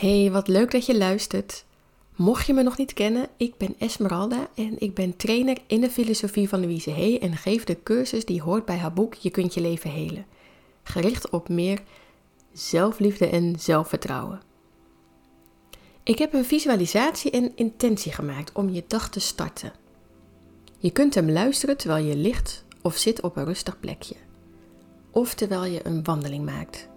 Hey, wat leuk dat je luistert. Mocht je me nog niet kennen, ik ben Esmeralda en ik ben trainer in de filosofie van Louise Hay en geef de cursus die hoort bij haar boek Je kunt je leven helen. Gericht op meer zelfliefde en zelfvertrouwen. Ik heb een visualisatie en intentie gemaakt om je dag te starten. Je kunt hem luisteren terwijl je ligt of zit op een rustig plekje. Of terwijl je een wandeling maakt.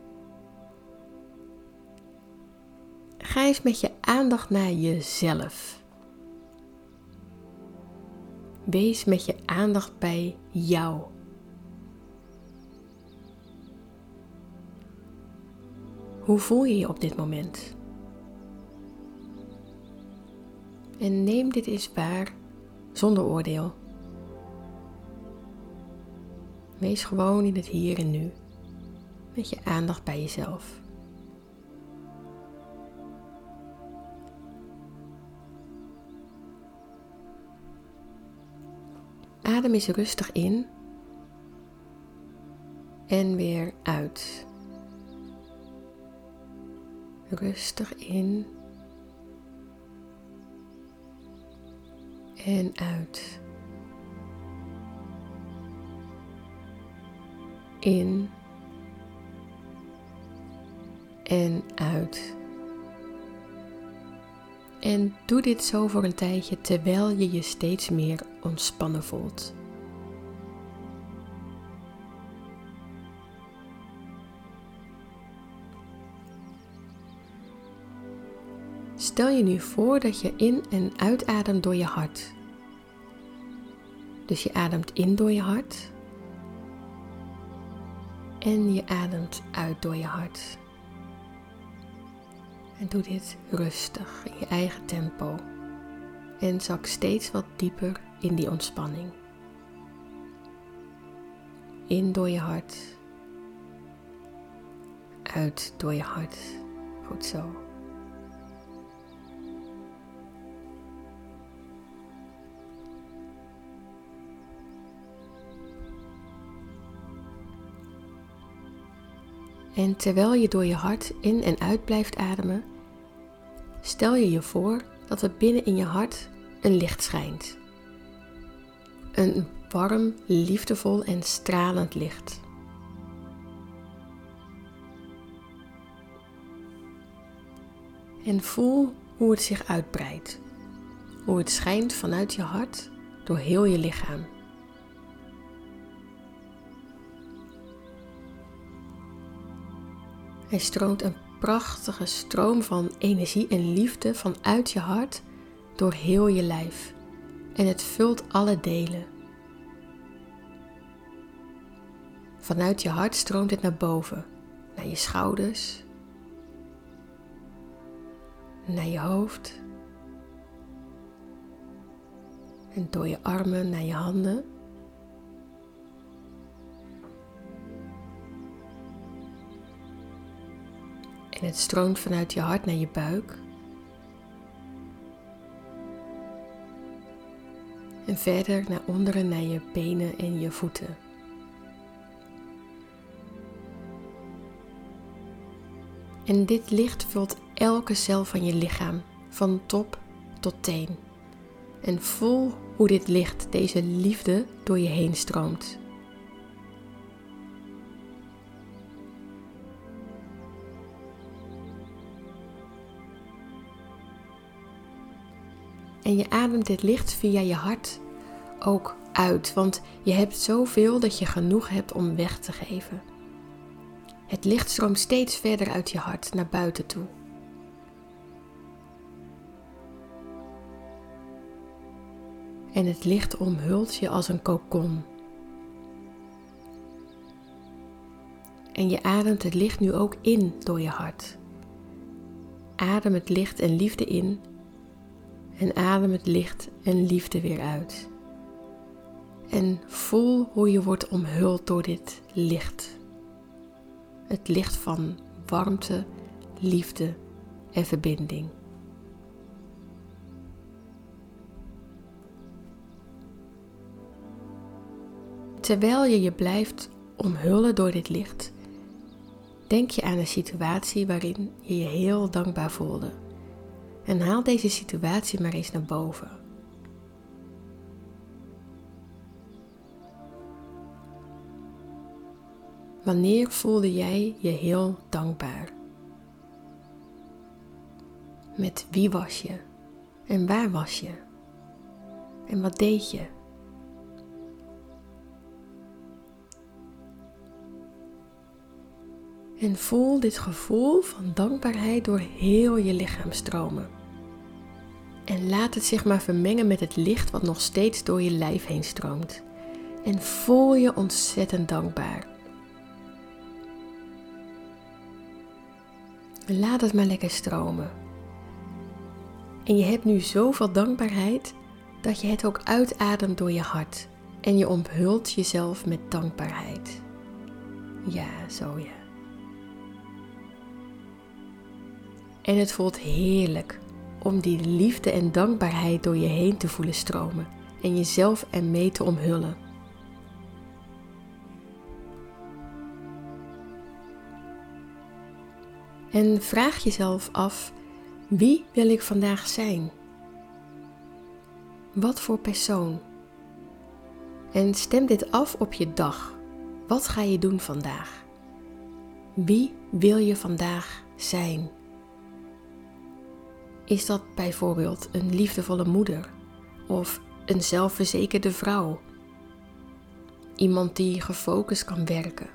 Ga eens met je aandacht naar jezelf. Wees met je aandacht bij jou. Hoe voel je je op dit moment? En neem dit eens waar zonder oordeel. Wees gewoon in het hier en nu, met je aandacht bij jezelf. Adem eens rustig in en weer uit. Rustig in en uit. In en uit. En doe dit zo voor een tijdje terwijl je je steeds meer ontspannen voelt. Stel je nu voor dat je in- en uitademt door je hart. Dus je ademt in door je hart en je ademt uit door je hart. En doe dit rustig in je eigen tempo en zak steeds wat dieper in die ontspanning. In door je hart, uit door je hart. Goed zo. En terwijl je door je hart in en uit blijft ademen, stel je je voor dat er binnen in je hart een licht schijnt. Een warm, liefdevol en stralend licht. En voel hoe het zich uitbreidt. Hoe het schijnt vanuit je hart door heel je lichaam. Hij stroomt een prachtige stroom van energie en liefde vanuit je hart door heel je lijf. En het vult alle delen. Vanuit je hart stroomt het naar boven, naar je schouders, naar je hoofd en door je armen naar je handen. En het stroomt vanuit je hart naar je buik. En verder naar onderen naar je benen en je voeten. En dit licht vult elke cel van je lichaam, van top tot teen. En voel hoe dit licht, deze liefde, door je heen stroomt. En je ademt dit licht via je hart ook uit, want je hebt zoveel dat je genoeg hebt om weg te geven. Het licht stroomt steeds verder uit je hart naar buiten toe. En het licht omhult je als een kokon. En je ademt het licht nu ook in door je hart. Adem het licht en liefde in en adem het licht en liefde weer uit. En voel hoe je wordt omhuld door dit licht. Het licht van warmte, liefde en verbinding. Terwijl je je blijft omhullen door dit licht, denk je aan een situatie waarin je je heel dankbaar voelde. En haal deze situatie maar eens naar boven. Wanneer voelde jij je heel dankbaar? Met wie was je? En waar was je? En wat deed je? En voel dit gevoel van dankbaarheid door heel je lichaam stromen. En laat het zich maar vermengen met het licht wat nog steeds door je lijf heen stroomt. En voel je ontzettend dankbaar. Laat het maar lekker stromen. En je hebt nu zoveel dankbaarheid dat je het ook uitademt door je hart. En je omhult jezelf met dankbaarheid. Ja, zo ja. En het voelt heerlijk om die liefde en dankbaarheid door je heen te voelen stromen en jezelf ermee te omhullen. En vraag jezelf af: wie wil ik vandaag zijn? Wat voor persoon? En stem dit af op je dag. Wat ga je doen vandaag? Wie wil je vandaag zijn? Is dat bijvoorbeeld een liefdevolle moeder of een zelfverzekerde vrouw? Iemand die gefocust kan werken?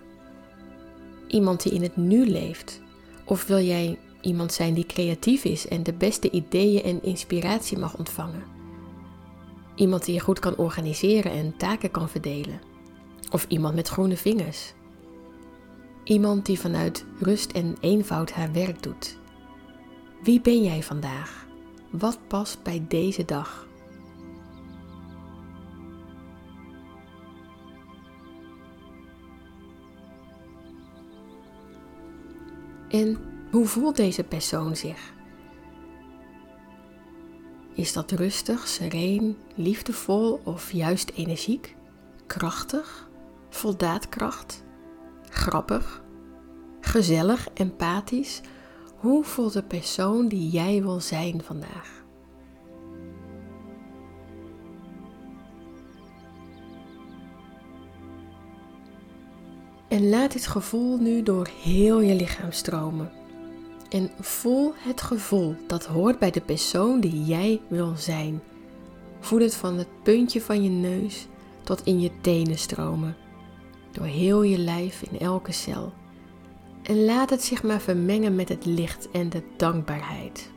Iemand die in het nu leeft? Of wil jij iemand zijn die creatief is en de beste ideeën en inspiratie mag ontvangen? Iemand die je goed kan organiseren en taken kan verdelen? Of iemand met groene vingers? Iemand die vanuit rust en eenvoud haar werk doet wie ben jij vandaag? Wat past bij deze dag? En hoe voelt deze persoon zich? Is dat rustig, sereen, liefdevol of juist energiek? Krachtig? Vol daadkracht? Grappig? Gezellig, empathisch hoe voelt de persoon die jij wil zijn vandaag? En laat dit gevoel nu door heel je lichaam stromen. En voel het gevoel dat hoort bij de persoon die jij wil zijn. Voel het van het puntje van je neus tot in je tenen stromen. Door heel je lijf in elke cel. En laat het zich maar vermengen met het licht en de dankbaarheid.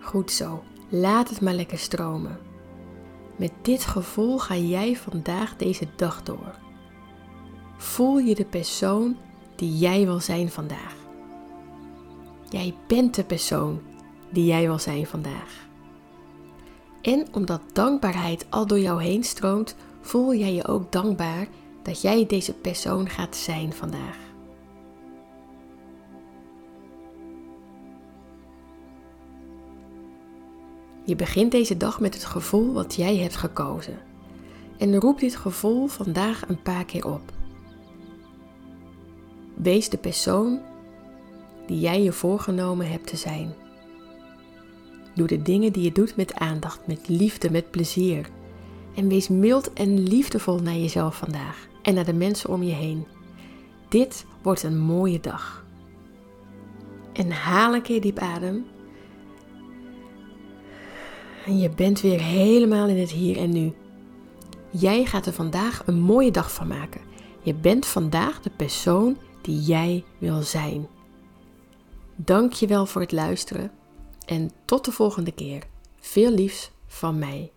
Goed zo, laat het maar lekker stromen. Met dit gevoel ga jij vandaag deze dag door. Voel je de persoon die jij wil zijn vandaag. Jij bent de persoon die jij wil zijn vandaag. En omdat dankbaarheid al door jou heen stroomt, voel jij je ook dankbaar dat jij deze persoon gaat zijn vandaag. Je begint deze dag met het gevoel wat jij hebt gekozen. En roep dit gevoel vandaag een paar keer op. Wees de persoon die jij je voorgenomen hebt te zijn. Doe de dingen die je doet met aandacht, met liefde, met plezier. En wees mild en liefdevol naar jezelf vandaag en naar de mensen om je heen. Dit wordt een mooie dag. En haal een keer diep adem. En je bent weer helemaal in het hier en nu. Jij gaat er vandaag een mooie dag van maken. Je bent vandaag de persoon die jij wil zijn. Dank je wel voor het luisteren en tot de volgende keer. Veel liefs van mij.